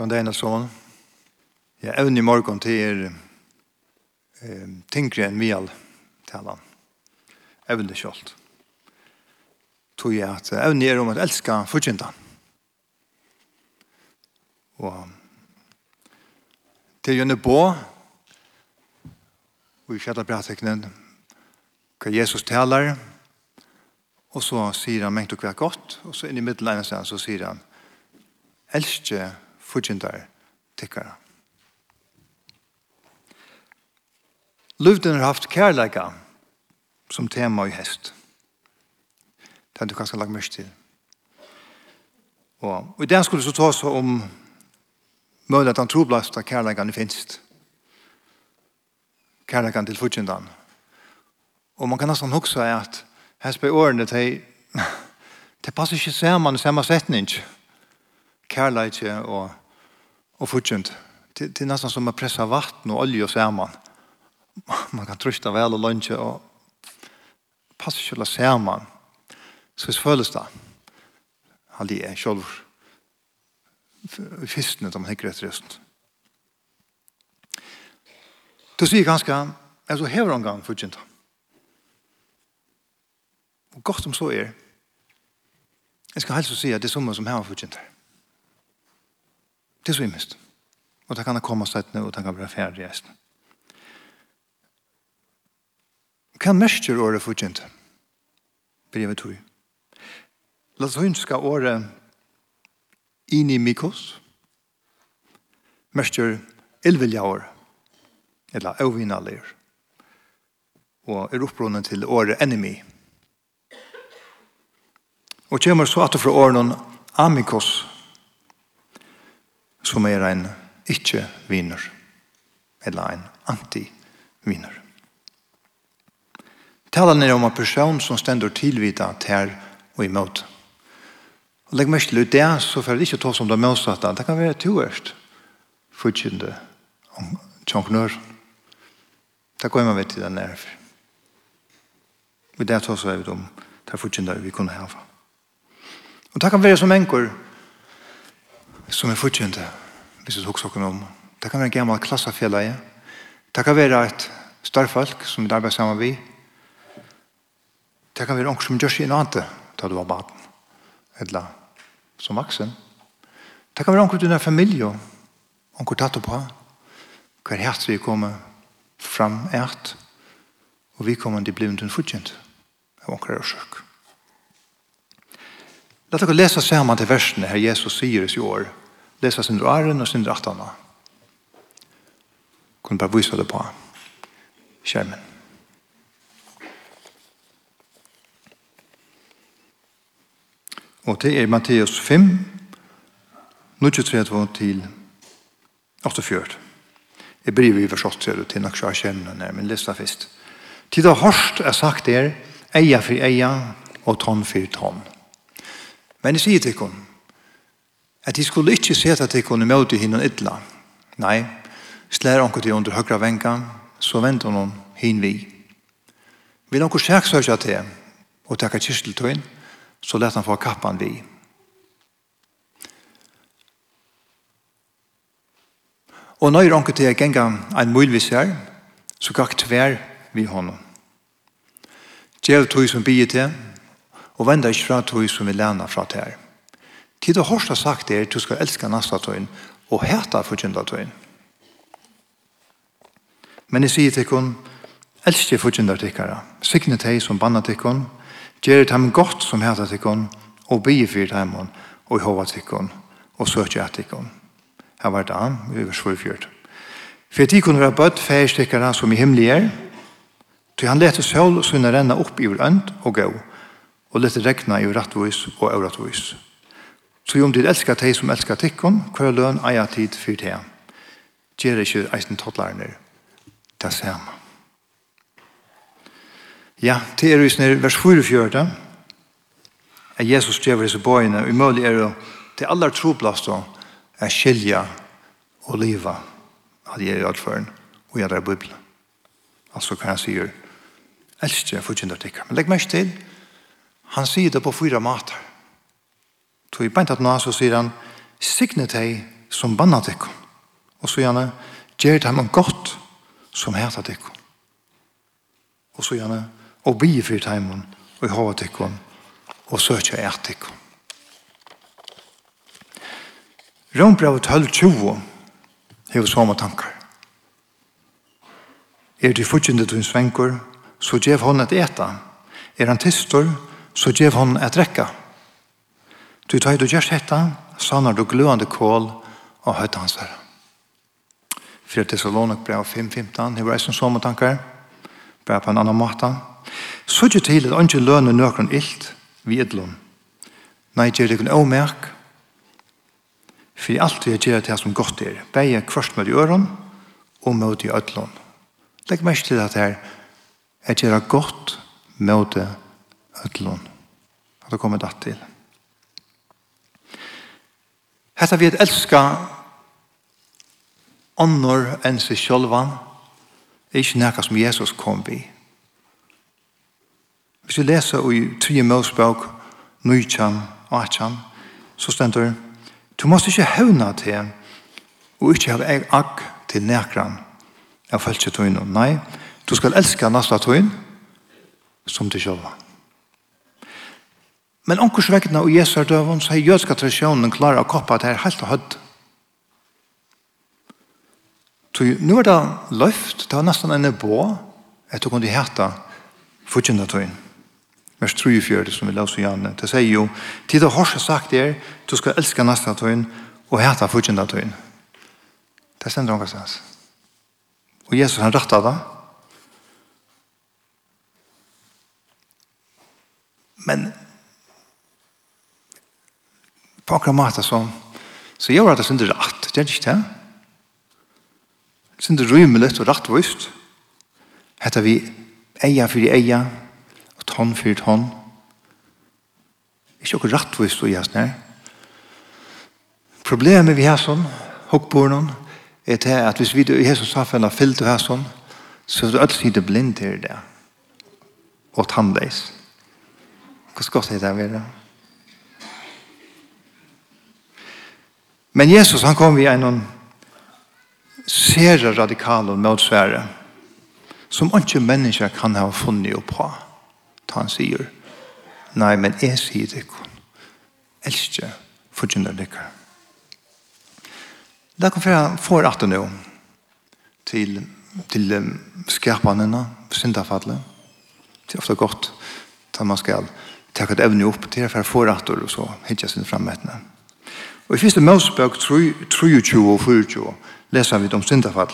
Gån deg, Nelson. Jeg evner i morgen til er eh, tingre enn vi all taler. Evner kjølt. Tog jeg at evner er om at elska fortjenta. Og til gjerne på og i kjætta brateknen hva Jesus taler og så sier han mengt og hva godt og så inn i middelen så sier han elske fudgjendar tikkara. Luften har haft kærleika som tema i hest. Det er du kanskje lagt mest til. Og, og i den skulle så ta oss om møyla at han troblast av kærleikan i finst. Kærleikan til fudgjendan. Og man kan nesten hoksa at her spør årene til det passer ikke sammen i samme setning. Kærleikje og og fortjent. Det, det er nesten som å presse vatten og olje og sammen. Man kan trysta vel og lunsje og passe ikke å la sammen. Så det føles det. Halli er selv fistene de hikker etter røst. Du sier ganske, altså hever en gang fortjent. Og godt om så er. Jeg skal helst si at det er sommer som hever fortjent her. Det er så imest. Og det kan ha kommet seg nå, og det kan være ferdig resten. Hva mestjer året for kjent? Brevet tog. La oss ønske året inn i inimikos mestjer elvilja år eller øvina ovinnalir og er oppbrunnen til året enemy og kommer så at fra åren amikos som er en ikke-viner, eller en anti-viner. Talan er om en person som stender tilvita ter og imot. Og legg mest til det, så får det ikke ta som det motsatte. Det kan være toerst futkjende tjonknør. Det går man vet til den nerv Og det tar så er vi om det futkjende vi kunne hava. Og det kan være som enkor, som er fortjente, hvis du husker noen om. Det kan være en gammel klassefjelleie. Det kan være et starfolk som du arbeider sammen med. Det kan være noen som gjør seg en annen da du var baden, eller som vaksen. Det kan være noen i din familie, noen tatt på, hver hjert vi kommer fram ert, og vi kommer til å bli en fortjent av noen årsøk. La dere lese sammen til versene her Jesus sier i år, lesa sin raren og sin rattana. Kunne bare vise det på skjermen. Og det er Matteus 5, 23 til 48. Jeg bryr vi forstått til til nok sjå skjermen, men lesa først. Til det hørst er sagt er, eia for eia og tonn for tonn. Men jeg sier til henne, at de skulle ikke se at de kunne møte henne ytla. Nei, slær anker til under høyre venka, så venter hun henne vi. Vil anker sjeksøkja til, og takka kisteltøyen, så lett han få kappan vi. Og når anker til genga en mulvis her, så gakk tver vi honom. Gjev tog som bier til, og venda ikke fra tog som vi læna fra til her. Tid og hårsta sagt er, du skal elske nasta tøyen og heta forkynda tøyen. Men jeg sier til kun, elskje forkynda tikkara, sikne teg som banna tikkun, gjer dem godt som heta tikkun, og bygge fyrt heimun, og i hova tikkun, og søkje et tikkun. Her var det an, vi var svurfjørt. For de kunne være bøtt færstikkara som i himmelig er, til han lette sol sunne renna opp i vrønt og gå, og lette rekna i rettvis og aurattvus. Og Så om dit elskar teg som elskar tikkun, hver løn eia tid fyr teg. Gjer ikkje eisen tottlarner. Det samme. Ja, det er i vers 44, at Jesus strever disse bøyene, og mulig er det til alle troplast er skilja og liva at jeg er utføren og jeg er bøybla. Altså kan han sier, elskje jeg fortjent artikker. Men legg meg til, han sier det på fyra matar. Tog i beintat nå, så sier han, signe hei som banna ikon. Og så gjerne, gjer det heimann godt som heter ikon. Og så gjerne, og bi fyrt heimann, og i hava ikon, og søkja eit ikon. Rombrevet 12.20 hever samme tankar. Er de fortjende til svenkur, så gjev hon et eta. Er han tistor, så gjev hon et rekka. Du tar du gjørst hetta, sannar du gløande kål og høyt hans herre. 4 Thessalonik brev 5.15, hever eisen som og tankar, brev på en annan måte. Så ikke til at ikke lønne nøkron illt vi idlom. Nei, gjør det kun omerk, for alt vi gjør det som godt er, beie kvart med i øren og møte i ødlom. Legg mest til at her, jeg gjør det godt møte ødlom. Det kommer det til. Hetta vi at elska ånder enn seg sjølvan er ikke nekka som Jesus kom vi. Hvis vi leser i 3. Mosbok 9. 18 så stender det, Du måst ikke hevna til og ikke ha eg agg til nekran av følse tøyne. Nei, du skal elska nasta tøyne som til sjølvan. Men onkurs vegna og Jesu er døvun, så er jødska tradisjonen klar å koppa at det er helt og hødd. Så nu er det løft, det var nesten enn bå, etter du kunne heta fortjenda tøyen. Vers 34 som vi la i Janne, det sier jo, tid og horsa sagt er, du skal elska nasta tøyen og heta fortjenda tøyen. Det stender omkast hans. Og Jesus han rattar det, Men på akkurat måte så, så gjør det synder rett, det er ikke det. Synder rymelig og rettvist. Hette vi eia for eia og tonn for tonn. Ikke akkurat rettvist og gjerne. Problemet vi har sånn, hokkbornen, er til at hvis vi i Jesus samfunn har fyllt og her sånn, så er det alltid blind til det. Og tannleis. Hvordan godt er det å være? Men Jesus han kom vi en ser radikal og motsvære som ikke mennesker kan ha funnet opp på. Ta han sier, nei, men jeg sier det ikke. Elskje, fortjener det ikke. Da kan jeg få rett nå til, til skapene, syndafallet. Det er ofte godt, da man skal ta et evne opp til å få rett og så hittar jeg sin fremmøtene. Og i første Mosebøk 23 og 24 leser vi om syndafall.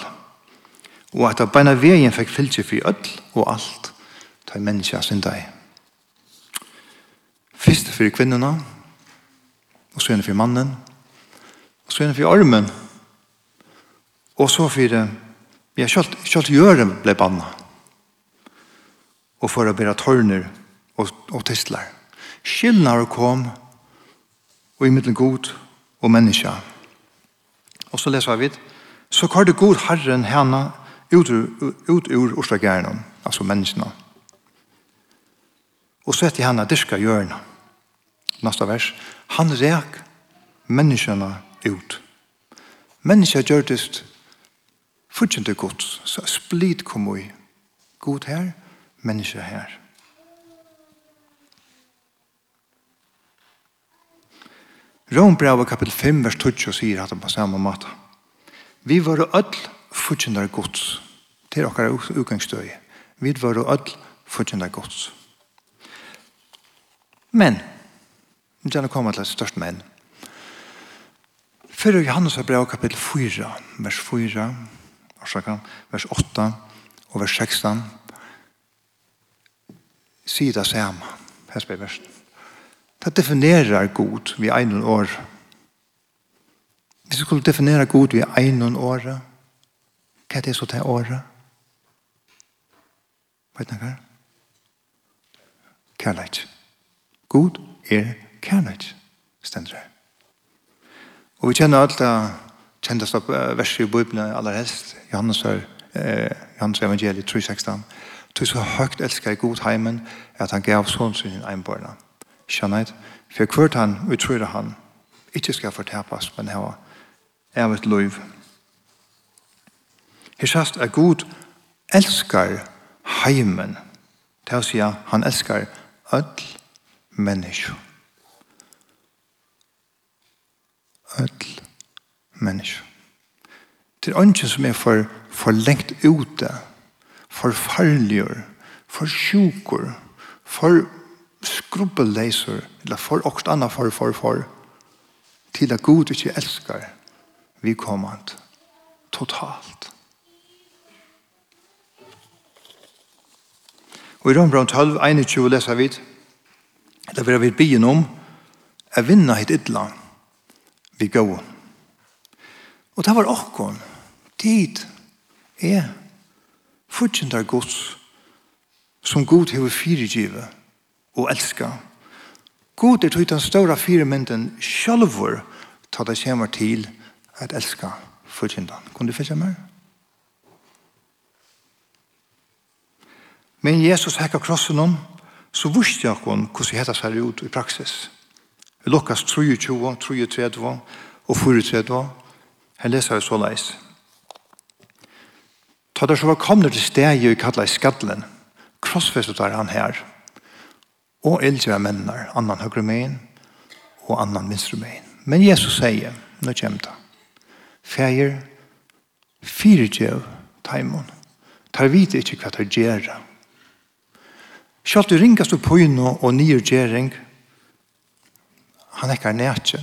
Og at det beina veien fikk fylse for ødel og alt ta menneska synda i. Først for kvinnerne, og så for mannen, og så for armen, og så for ja, kjølt, kjølt gjøren ble banna. Og for å bære tørner og, og tistler. Skillnader kom, og i middelen god, og menneska. Og så leser vi, så kvar det god Herren henne ut, ut ur Ørstegjernom, altså menneskene. Og så etter henne dyrka hjørna. Nasta vers. Han rek menneskene ut. Menneskene gjør det fortjente gods, så split kom i. God her, menneska her. Rombrava kapitel 5, vers 20 sier at det på samme måte. Vi var öll fortjentare gods. Det er okkar utgangsstøy. Vi var öll fortjentare gods. Men, vi kan komme til et størst men. Fyrir Johannes brev kapitel 4, vers 4, vers 8 og vers 16, sida samme. Her spør versen. Det definerer god ved en år. Hvis vi skulle definere god ved en år, hva er det så til året? Vet du hva? Kærleik. God er kærlighet, stender det. Og vi kjenner alt det kjentest av verset i Bibelen aller helst, Johannes, er, eh, Johannes evangeliet 3.16. Du er så høyt elsker i god heimen at han gav sånn sin einbørna kjennet, for hvert han og tror han ikke skal fortapes, men her er et liv. Her sagt er god elskar heimen, til å si han elskar öll menneske. Öll menneske. Det er ønsken som er for, for lengt ute, for farligere, for sjukur, for skrubbelleiser, eller for okst anna for, for, for, til at Gud ikke elskar vi kommand totalt. Og i Rambran 12, 21 leser vi, det vil vi byen om, er vinna hit idla vi gåon. Og det var okkon, tid er fortjent er gods, som god hever fyrirgivet og elska. God er tog den større firemynden sjálfur ta det kommer til at elska forkyndan. Kunne du fylse meg? Men Jesus hekka krossen om, så vurste jeg hon hvordan hetta seg ut i praksis. I Lukas 23, 33 og 34, her leser jeg så leis. Ta der så var kommet til steg i kallet i skattelen, krossfestet er han her, og eldre mennar, annan høyre mein og annan minstre mein. Men Jesus sier, nå kommer det, feir, fire djev, taimon, tar vite ikke hva tar gjerra. Sjalt du ringast du pøyno og nyer gjerring, han ekkar nætjen.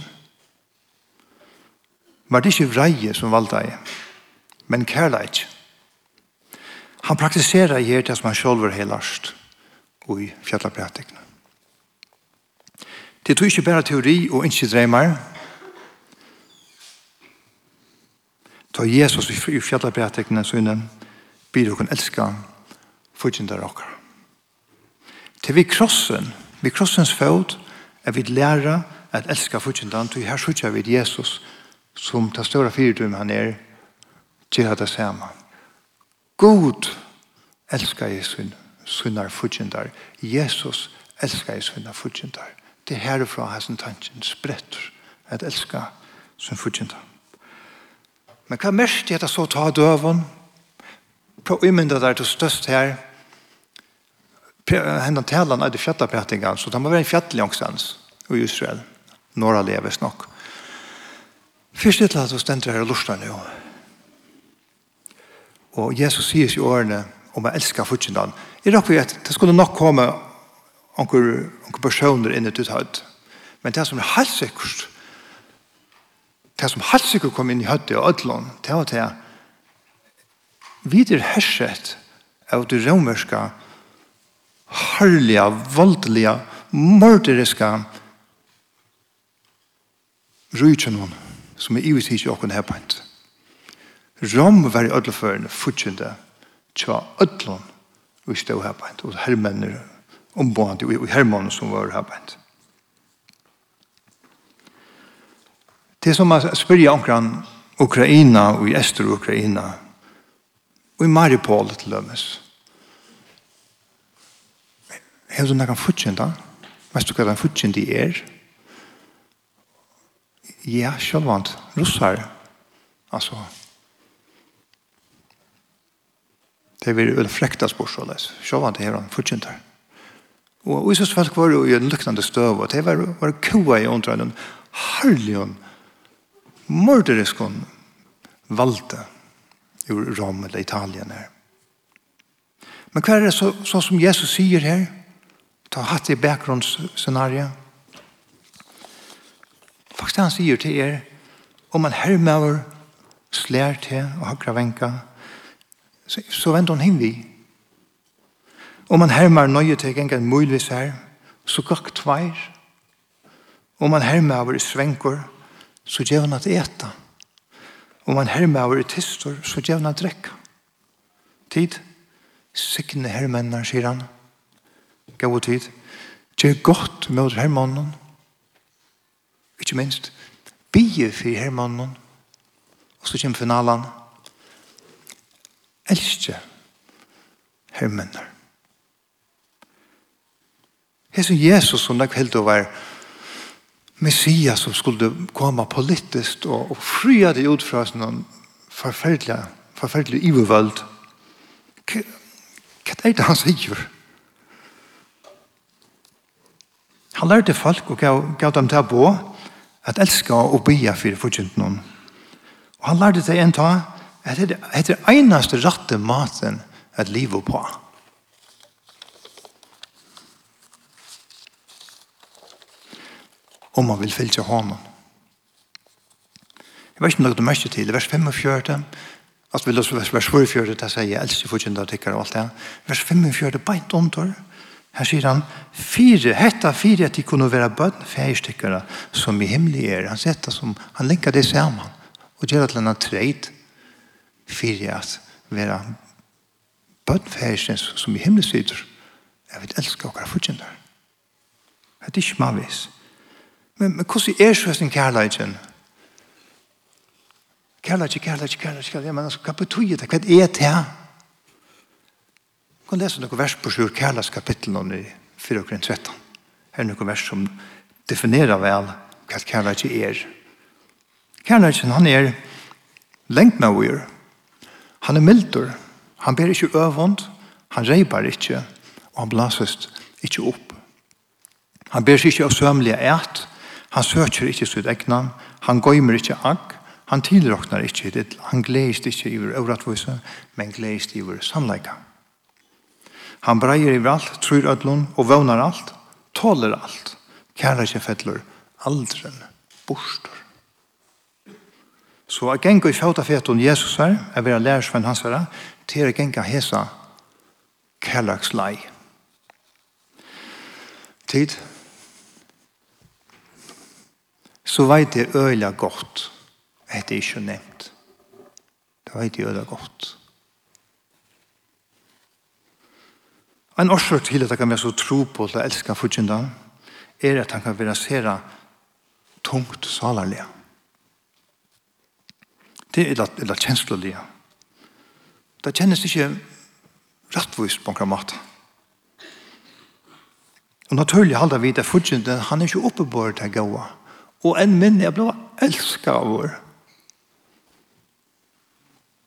Var det ikke vreie som valda i, men kærla. Han praktiserer her det som han sjolver helarst og i fjallapratikene. Det er ikke bare teori og ikke dreimer. Ta Jesus i fjallabrætekene sønne, blir dere elska, fortjenter dere. Til vi krossen, vi krossens født, er vi læra at elska fortjentene, til her sørger vi Jesus, som tar større fyrdom han er, til at det samme. God elskar Jesus, synder fortjentene. Jesus elskar Jesus, synder fortjentene. Det er herifra hessen tanken spretter at elska sin fudgjenta. Men hva mest er det så ta døven? Prøv imynda der til størst her. Hendan talan er det fjattapettingan, så det må være en fjattljongstans i Israel. Norra leves nok. Først til at du stender her og lurer nu. Og Jesus sier i årene om å elska fortjentan. I rakk vi at det skulle nok komme onkur, onkur personer inne til høyt. Men det som er helt sikkert, det som helt sikkert kom inn i høyt og ødlån, det var det videre herset av det romerske herlige, voldelige, morderiske rujtjennom som er ivis hos jokken her pant. Rom var i ødleførende fortjende tja ødlån vi stod her på en, og hermenner ombående i Hermon som var her rabbent. Det er som å spørre omkring Ukraina og i Ester Ukraina og i Maripol til lømmes. Er det noen fortjent Vet du hva den fortjent er? Ja, sjølvant. Russar. Altså, det vil jo flekta spørsmålet. Sjølvant er han fortjent her. Og Jesus folk var jo i en lyknande støv, og det var, var kua i åndrenen, harlion, morderiskon, valde ur Rom eller Italien her. Men hva er det så, så som Jesus sier her? Ta hatt i bakgrunnsscenariet. Faktisk han sier til er, om man hermøver slær til og høyre venka, så, så venter han hin vi Om man hermer nøye til enga muligvis her, så gakk tveir. Om man hermer over i svenkur, så gjør han at eta. Om man hermer over i tistor, så gjør han at drekka. Tid, signe hermennar, sier han. Gau tid, gjør godt med hermannen. Ikke minst, bygge for hermannen. Og så kommer finalen. Elskje hermennar. Hesu Jesus som nok helt være Messias som skulle komme politiskt og, og frya det ut fra sånn forferdelig, forferdelig ivervald. Hva er det han sier? Han lærte folk og gav, gav dem til å bo at elska og bya för fortjent noen. Og han lærte seg en ta at det er eneste rette maten at livet på. om man vil fylse hånden. Jeg vet ikke om det er mest til, vers 45, altså vil også vers 44, det sier eldste fortjent av tikkere og alt det, vers 45, beint omtår, her sier han, fire, hetta fire at de kunne være bøtten færgstikkere som i himmelig er. Han sier dette som, han linker det sammen, og gjør at han har treit fire at være bøtten færgstikkere som i himmelig sitter. Jeg vil elske dere fortjent der. Det er ikke man visst. Men, men hvordan er så høsten kærleikken? Kærleikken, kærleikken, kærleikken. Ja, men altså, hva betyr det? Hva er det her? kan lese noen vers på sjur kærleiks kapitlen i 4 og 13. Her er noen vers som definerer vel hva kærleikken er. Kærleikken, han er lengt med å Han er mildur. Han ber ikke øvund. Han reibar ikke. Og han blasest ikke opp. Han ber seg ikke av sømlige eit. Han søker ikke sitt egnan, han gøymer ikke agg, han tilroknar ikke ditt, han gleist ikke iver øvratvise, men gleist iver sannleika. Han breier i alt, tror ødlun, og vøvnar alt, tåler alt, kæra ikke fettler, aldren, bostor. Så jeg gengur i fjauta fetun Jesus her, jeg vil lære svenn hans her, til jeg gengur hesa kærlagslei. Tid, så vet jeg øyla godt at det ikke er nevnt. Det vet jeg øyla godt. En årsøk til at jeg kan være så tro på at jeg elsker fortjenta er at han kan være sere tungt salarlige. Det er eller kjenslelige. Det kjennes ikke rettvis på en måte. Og naturlig halda vi det fortjenta han er ikke oppe på det gode. Og en minne jeg ble elsket av henne.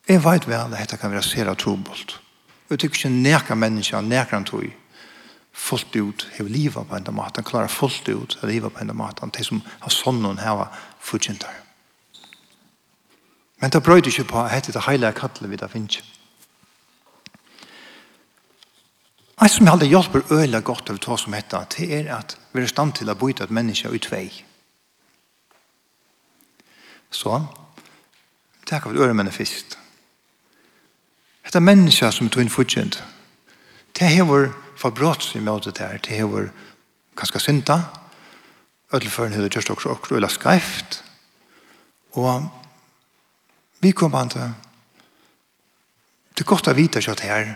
Jeg vet vel at dette kan være sere trobult. Og jeg tykker ikke neka mennesker, neka han tog, fullt ut, hever livet på en måte. Han klarer fullt ut, hever livet på en måte. Han som har sånn noen her, der. Men det brøyde ikke på at det hele kattelet vi da finner ikke. Som jeg aldri hjelper øyla godt av to som heter, det er at vi er stand til å byte et menneske i tvei. Så, det er vi øre menne Det er mennesker som tog inn fortjent, det er hever forbrott i måte der, det er hever ganske synda, ødelføren høyde kjørst også okkur, eller skreift, og vi kom an til det er godt å vite at her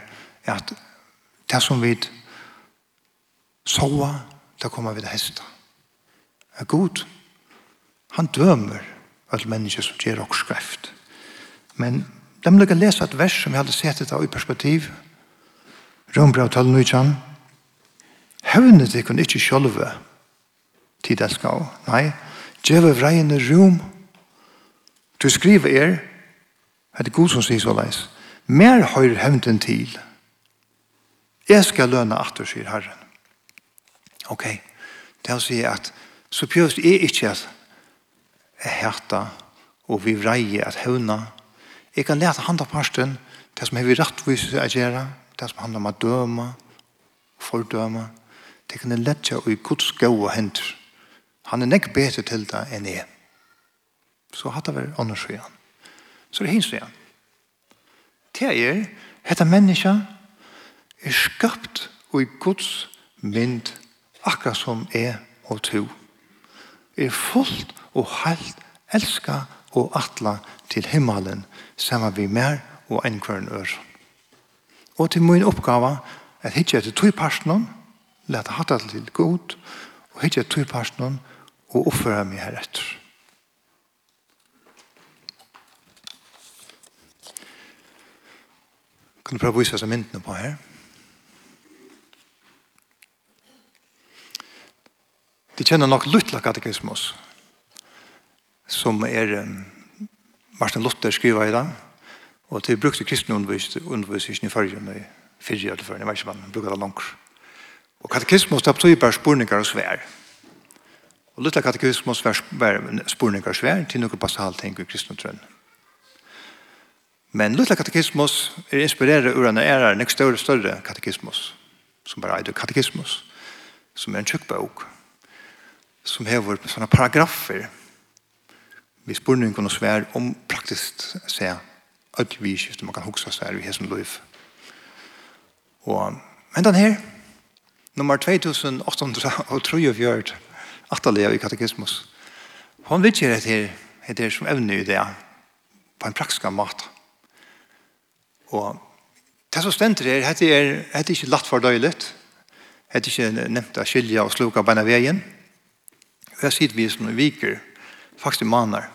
at det som vi sover, det kommer vi til hesta. Er god, han dømer, alle mennesker som gjør og skreft. Men de må lese et vers som vi hadde sett dette i perspektiv. Rombra og talen utsann. Høvne det kunne ikke sjølve tid det skal. Nei, djeve vreiene rom. Du skriver er, er det god som sier så leis. Mer høyre hevnden til. Jeg skal løne atter, sier Herren. Ok, det vil si at så prøvst er ikke at er hæta og vi vreie at høvna. Jeg kan lete handa parsten det som har vi rettvis å gjøre, det som handler om å døme, fordøme. Det kan jeg lete og i Guds gode hender. Han er nekk bedre til det enn jeg. Så hatt det vært annars igjen. Så det hins igjen. Det er, dette mennesket er skapt og i Guds mynd akkurat som er og to. Er fullt og helt elska og atla til himmelen saman vi mer og enn kvern ør. Og til min oppgave at hitje etter tog personen, leta hatta til god, og hitje etter tog personen og oppføre meg heretter. Kan du prøve å vise seg myndene på her? Det kjenner nok luttla katekismus som er Martin Luther skriver i dag, og til brukte kristne undervisning i fargen i fyrre eller fyrre, jeg vet ikke om man bruker det langt. Og katekismus, det betyr bare spurningar og svær. Og lytte katekismus var spurningar og svær til noen basalt ting i kristne trønn. Men lytte katekismus er inspireret ur en ære en større større katekismus, som bare er katekismus, som er en tjukkbøk, som hever sånne paragrafer, vi spurning kunne svær om praktisk se at vi skifter man kan huske seg i hessen liv. Og men den her, nummer 2843, atterlige i katekismus, hon vet ikke det her, det som evne i det, på en praktisk mat. Og det som stender her, det er, det er ikke latt for døylet, det er ikke nevnt å skilje og sluka beina veien, og jeg sitter vi som viker, faktisk maner. måneder.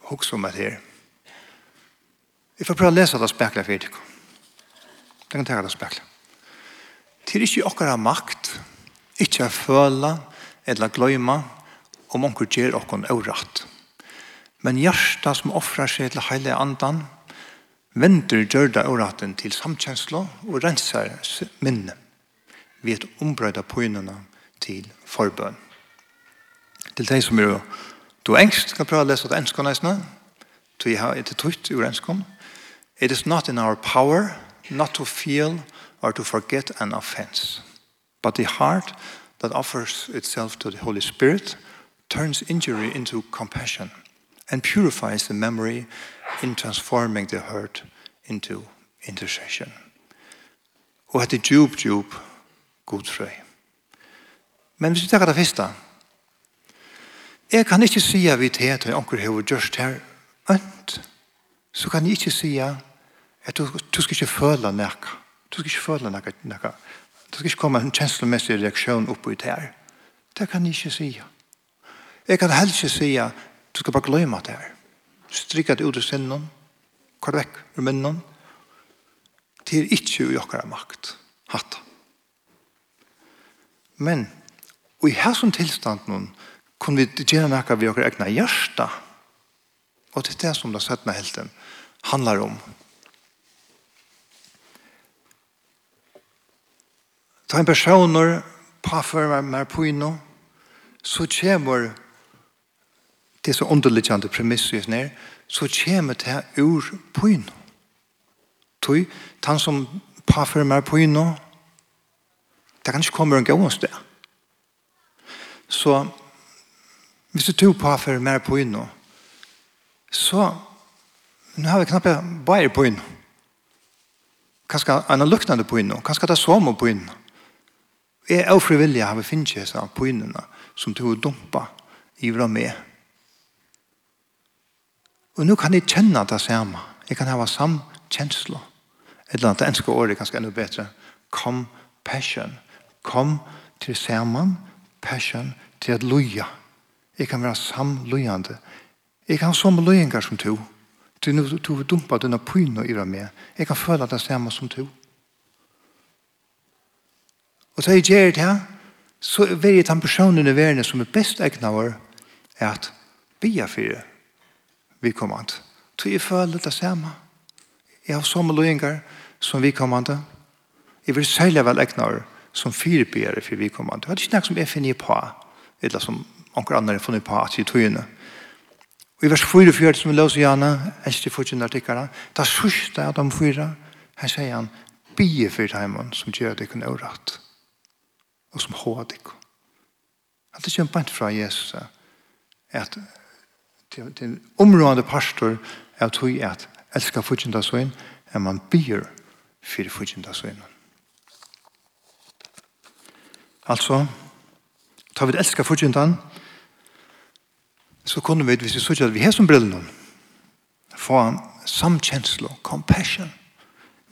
Hoks om det her. Jeg får prøve å lese det spekler for dere. Det kan ta det spekler. Til ikke akkurat makt, ikke å føle eller gløyme om onker gjør okken overratt. Men hjertet som offrer seg til hele andan, venter gjørda overratten til samkjensla og renser minne ved å ombrøyde pøynene til forbøn. Til de som er Du engst kan prøve å lese det enskene nesten. Du har et tøyt ur enskene. It is not in our power not to feel or to forget an offense. But the heart that offers itself to the Holy Spirit turns injury into compassion and purifies the memory in transforming the hurt into intercession. Og hette djup, djup, god frøy. Men hvis vi tar det første, Jeg kan ikke si at vi til at onker har gjort her ønt. Så kan jeg ikke si at du, du skal ikke føle noe. Du skal ikke føle noe. noe. Du skal ikke komme en kjenslomessig reaksjon opp i det her. Det kan jeg ikke si. Jeg kan helst ikke si at du skal bare glemme det her. Strikka det ut i sinnen. kvar vekk ur minnen. Det er ikke i okkara makt. Hatt. Men, og i her tilstand noen, kunne vi gjøre noe vi har egnet hjerte. Og det er det som det 17. helten handlar om. Ta en personer påfører meg på inno, så kommer det så underliggende premisset ned, så kommer det ur på inno. Tøy, han som påfører meg på inno, det kan ikke komme en gående sted. Så Hvis du tog på for mer på inno, så nu har vi knappt bare på inno. Kanskje en luktende på inn inno, kanskje det er som på inn. Jeg er frivillig har vi finnet disse på innene som du og dumpa i hva med. Og nå kan jeg kjenne det samme. Jeg kan ha samme kjensler. Et eller annet enske året er kanskje enda bedre. Kom passion. Kom til sammen. Passion til at loja. Jeg kan være samløyende. Jeg kan ha samme løyengar som to. Du nu du vil dumpa denne pyna i meg. Jeg kan føle det samme som to. Og så er jeg gjør det her, så vil jeg den personen i verden som er best egnet vår, er at bia fyrir vi kommer kommand. Så jeg føler det samme. Jeg har samme løyengar som vi kommer kommand. Jeg vil særlig vel egnet vår som fire firebjere for vi kommer kommand. Det er ikke noe som jeg finner på, eller som onker andre funnet på at i tøyene. Og i vers 44 som vi løser gjerne, etter fortjent artiklene, da sørste av de fyra, her sier han, bie for heimen som gjør det kunne overratt, og som håret det kun. At det kommer bare fra Jesus, at det er en områdende pastor av tøy at elsker fortjent av søgn, er man bier for fortjent av søgnen. Altså, tar vi elsker fortjentan, så kunne vi, hvis vi sier at vi har som brillene, få en samkjenslo, compassion,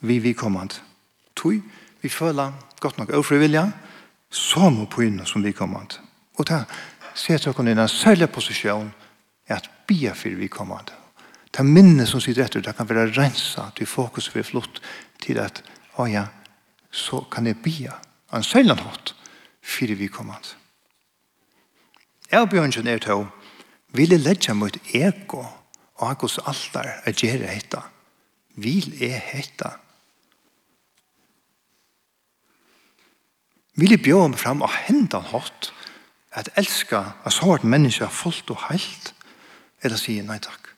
vi vi kommand. Tui, vi føler godt nok overfrivilja, så må på inn som vi kommand. Og da ser jeg kunne i en særlig posisjon er at bia for vi kommand. Det minne som sitter etter, det kan være rensa, til fokus for flott til at, å ja, så kan jeg bia en særlig hatt for vi kommand. Jeg bjørnsen er til Vil jeg legge mot ego og akkurat altar er gjøre hetta? Vil jeg hetta? Vil jeg bjøre meg fram og hente han hatt at elska at så har et menneske er fullt og heilt eller sier nei takk.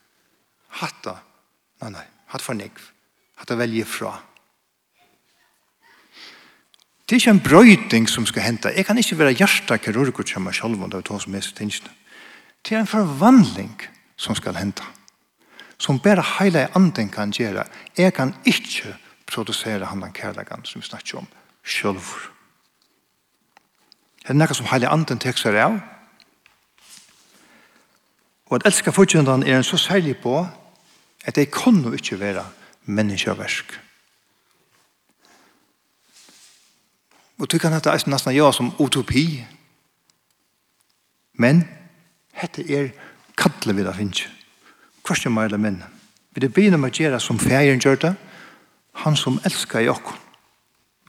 Hatta, nei nei, hatt for negv. Hatta velje fra. Det er ikke en brøyding som skal hente. Jeg kan ikke være hjertet hjertekirurgur som er selv om det er to som er så tingene. Det er en forvandling som skal hente. Som bare hele anden kan gjøre. Jeg kan ikke produsere han den kærleggen som vi snakker om selv. Det er noe som hele anden tek seg av. Og at elsker fortjentene er en så særlig på at det kan jo ikke være menneskeversk. Og du kan hette nesten ja som utopi. Men Hette er kattle vi da finnes. Hvordan er jeg det minne? Vi det begynner med å gjøre som ferien gjør det. Han som elsker i okken.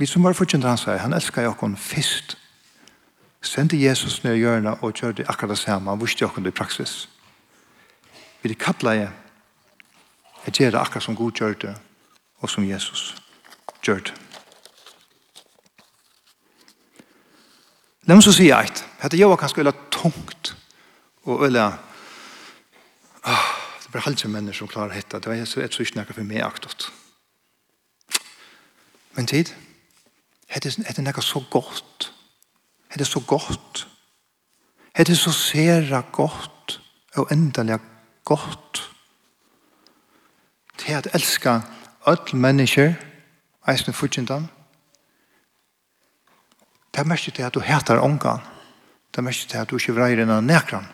Vi som var fortjent han sier, han elsker i okken først. Sendte Jesus ned i hjørnet og gjør det akkurat det samme. Han visste okken det i praksis. Vi det kallet jeg Jeg gjør det akkurat som Gud gjør det, og som Jesus gjør det. La meg så si eit. Hette jeg var kanskje veldig tungt. Og øyla, ah, det er bare halvt som mennesker som klarer hetta. Det er så et så ikke for meg aktot. Men tid, hette er nekka så godt. Hette er så godt. Hette er så sera godt og endelig godt. Til at elska öll mennesker, eisne futsindan, det er mest til at du heter ångan. Det er mest til at du ikke vreier enn nekran.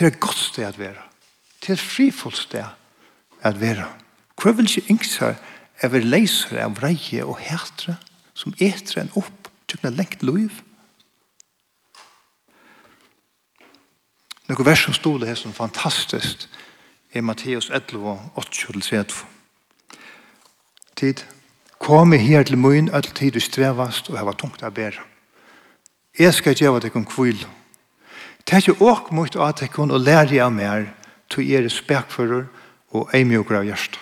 Det er et godt sted at være. Det er et frifullt sted at være. Hva vil ikke yngse er vi leiser av reie og hætre som etter en opp tjøkna lengt liv? Noen vers som stod det her som fantastisk er Matteus 11 og 8-7. Tid, kom her til møyen, all tid du strevast og hava tungt av bæra. Jeg skal gjøre deg om kvil. Det er ikke åk mot at jeg kunne lære av mer til er spekfører og eimjoker av hjertet.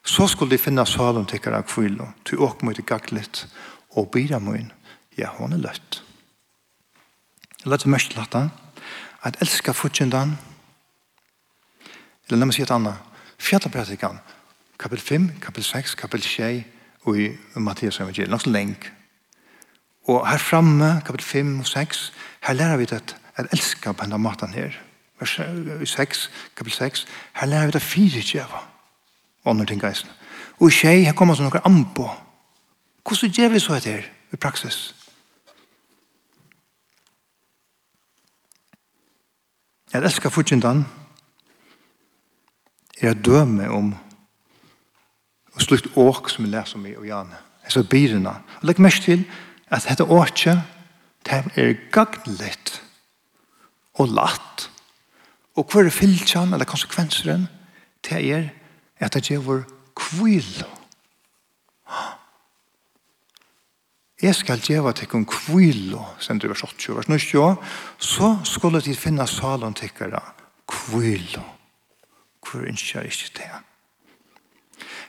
Så skulle de finne salen til hver kvile til åk mot gaglet og bira mun. Ja, hon er løtt. Jeg løtte mest til dette at elska fortjendan eller la meg si et annet fjallapratikan kapitel 5, kapitel 6, kapitel 6 og i Mattias evangeliet, nok så lenge. Og her framme, kapitel 5 og 6, her lærer vi at at elska på denne maten her. Vers 6, kapitel 6. Her lærer vi det fire djeva. Og andre ting geisen. Og i tjei, her kommer så noen anpå. Hvordan gjør vi så etter i praksis? Jeg elsker fortjentan er jeg døme om og slutt åk som vi leser om i og Janne. Jeg så byrene. Og legg mest til at dette åkje det er gagnlett og latt. Og hva er fylltjan, eller konsekvenseren til er at det gjør kvile. Jeg skal gjøre til kun sen du vers 80, vers 90, så skulle de finne salen til kvile. Kvile. Hvor ønsker jeg ikke det?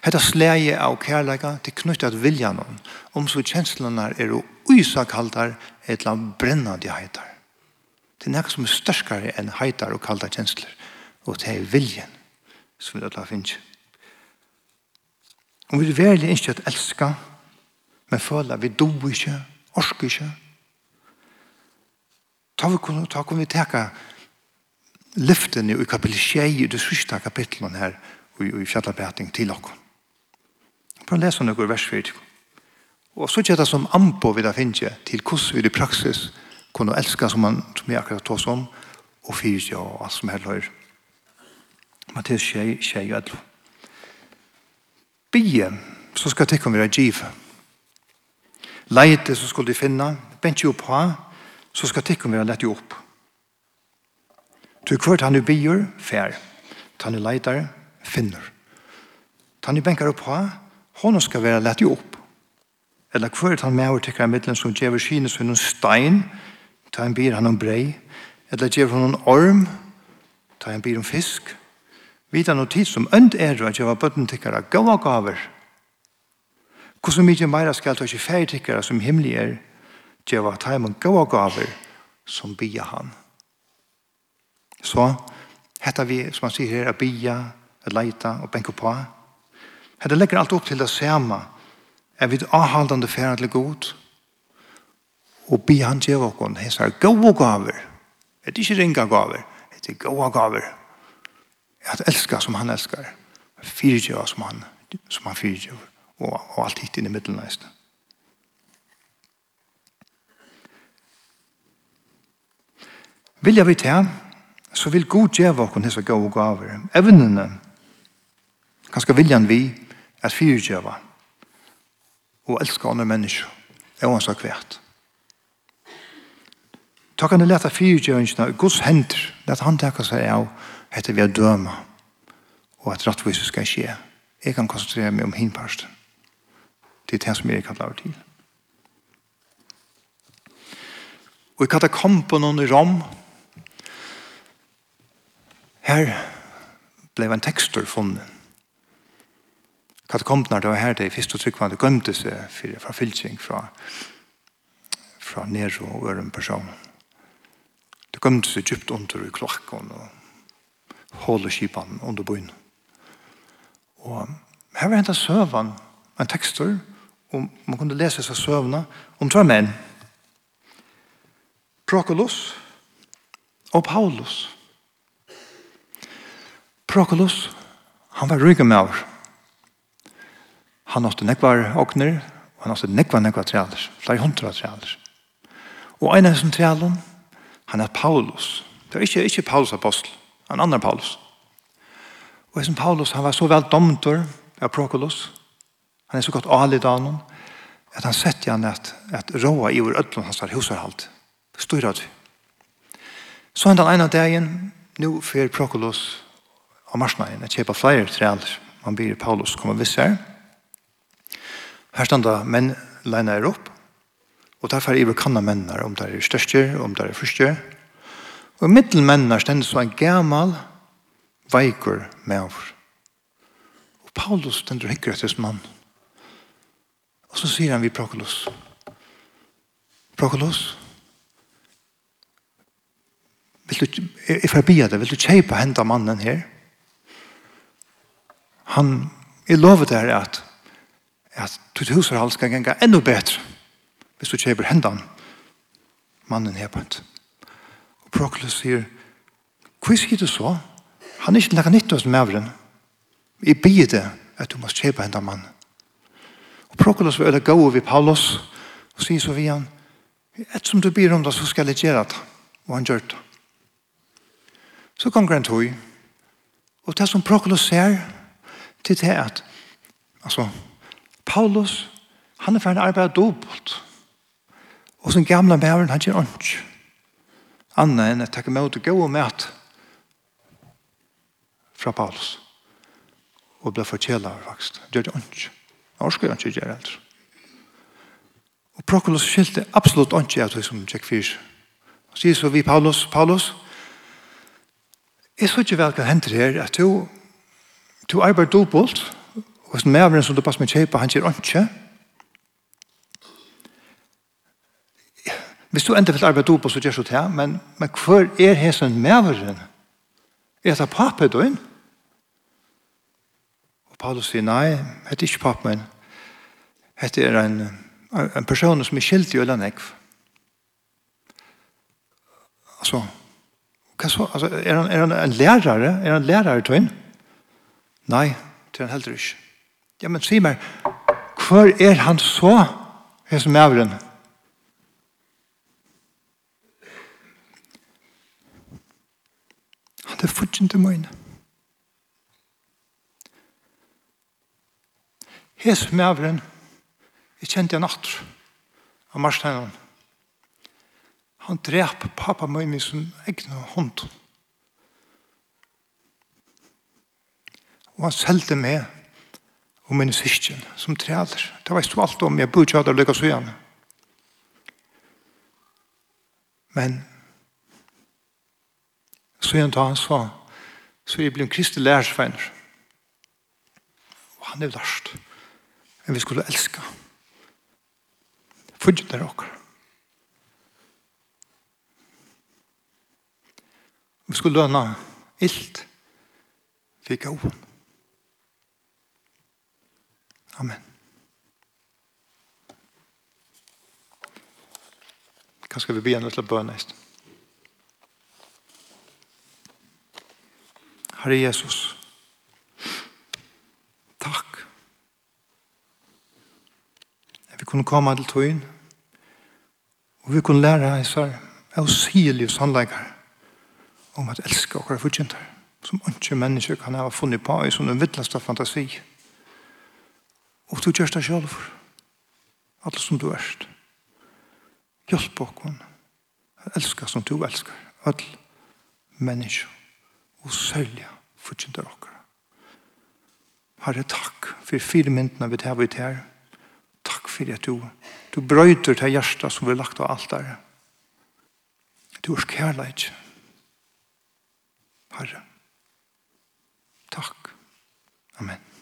Hetta slægi av kærleika til knyttet viljanon, om så kjenslene er uysakaldar eller brennande heitar. Det er noe som er størskere enn heitar og kalda kjensler. Og det er viljen som vi alle finner. Om vi virkelig ikke at elska, men føler vi do ikke, orsker ikke, ta vi kunne, ta kunne vi teka lyften i kapitel 6 i det sørste kapitlet her i, i fjallabæting til okken. Bare lese noen vers 4. Og så kjetta som ampo vi da finner til hvordan vi i praksis kunne elske som han som jeg akkurat tås om, og fyrt ja, og alt som her løyer. Matteus 6, 6, 11. Bie, så skal tikkun være giv. Leite, så skal de finne. Bent jo på, så skal tikkun være lett jo opp. Du kvart han er bier, fær. Han er leitar, finner. Han er benkar opp på, hon skal være lett jo opp. Eller kvart han med og tikkar middelen som djever kines hun stein, ta en bir han om brei, eller gjev han en orm, ta en bir om fisk. Vita no tid som önd er at gjeva bøtten tikkara gaua gaver. Hvordan mykje meira skal ta ikke feir tikkara som himmelig er, gjeva taimon gaua gaver som bia han. Så, hetta vi, som han sier her, a bia, a leita og benko på. Hetta legger alt opp til det samme, er vi avhaldande færa til god, og be han til åkken hessar gode gaver. Det er ikke ringa gaver, det er gode gaver. At elska som han elskar, fyrtjøver som han, som han fyrtjøver, og, og alt hitt inn i middelneisene. Vilja vi til, så vil god djeva okkur hessa gau gaver. Evnene, kanskje viljan vi, er fyrdjeva og elska andre mennesker, er hans akvært. Ta kan du leta fyrtjøringene i Guds hender. Let han teka seg av etter vi er døma og at rattvise skal skje. Jeg kan konsentrere meg om hinparsten. Det er det som jeg kan lave til. Og i katakompen i Rom her ble en tekstur funnet. Katakomponen det var her det første tryggvandet gømte seg fra fylking fra, fra Nero og øren personen. Det kom seg djupt under i klokken og hålet kipan under byen. Og her var hentet søvann, en tekster, og man kunne lese seg søvna om tre menn. Prokolos og Paulus. Prokolos, han var ryggen med over. Han åtte nekvar åkner, og han åtte nekvar nekvar trealer, flere hundra trealer. Og en av disse trealene, Han er Paulus. Det er ikke, ikke Paulus apostel, en annan Paulus. Og som Paulus, han var så vel domtor av Prokolos. Han er så godt alit av honom, at han sett igjen at, at råa i vår ødlån hans var husarhalt. Styr av det. Så hendan ene dagen, nu fer Prokolos av marsnagen, at kjepa flere trealer. Man blir Paulus kommer viss her. Her standa menn leina er opp, Og derfor er vi kanna mennar, om det er største, om det er første. Og middelmennar stendes så en gammal, veikur maur. Og Paulus stendur hikker etter som mann. Og så sier han vi Prokulus. Prokulus, vil du, jeg får bia deg, vil du kjeipa henda mannen her? Han, jeg lover deg at, at ditt hus og skal genga enda betre hvis du kjøper hendene mannen her på hebant. Og Proklus sier, hva sier du så? Han er ikke lagt nytt hos mævren. Jeg bier det at du må kjøpe hendene mannen. Og Proklus vil gå over Paulus og sier så vi han, et som du byr om det så skal jeg gjøre det. Og han gjør det. Så kom han tog, og det som Proklus ser, til det at, altså, Paulus, han er ferdig arbeidet dobbelt. Og som gamle bæren, han gjør ånds. Anna enn at takke møte gå og møte fra Paulus. Og ble fortjela av faktisk. Gjør det ånds. Norsk gjør ikke gjør det. Og Prokulus skilte absolutt ikke av det som tjekk fyrs. Og sier så vi Paulus, Paulus, jeg så ikke vel hva hender her, at du, du arbeider dobbelt, og som medveren som du passer med kjøpa, han gjør ånds av Hvis du enda vil arbeide opp, så gjør du det, men, men hvor er hesen medveren? Er det pappet du inn? Og Paulus sier, nei, det er ikke pappet min. Det er en, en person som er skilt i øyne nekv. Altså, hva så? Altså, er, han, er han en lærere? Er han lærere du inn? Nei, det er han heller ikke. Ja, men si meg, hvor er han så, hesen maveren? Nei. til fudgjende møyne. Hes mævren, jeg kjente en atter av Marsteinan. Han drep pappa møyne som egne hånd. Og han selte meg og min syskjen som trealer. Det var stå alt om jeg bodde ikke hadde lykket så gjerne. Men Så igjen tar han sa, så jeg ble en kristne lærersveiner. Og han er lærst. Men vi skulle elske. Fudget der okker. Vi skulle lønne illt vi gav. Amen. Kanskje vi begynner til å bøne nesten? Herre Jesus, takk. Vi kunne komme til tøyen, og vi kunne lære hans her, av silige sannleggere, om at elske og fortjenter, som ikke mennesker kan ha funnet på i sånne vittleste fantasi. Og du gjør det selv for, alt som du erst. Hjelp okkar, elsker som du elsker, alle mennesker og sølja av dere. Herre, takk for fire myndene vi tar ut her. Takk for at du, du brøyter til hjertet som vi har lagt av alt der. Du er kærleik. Herre, takk. Amen.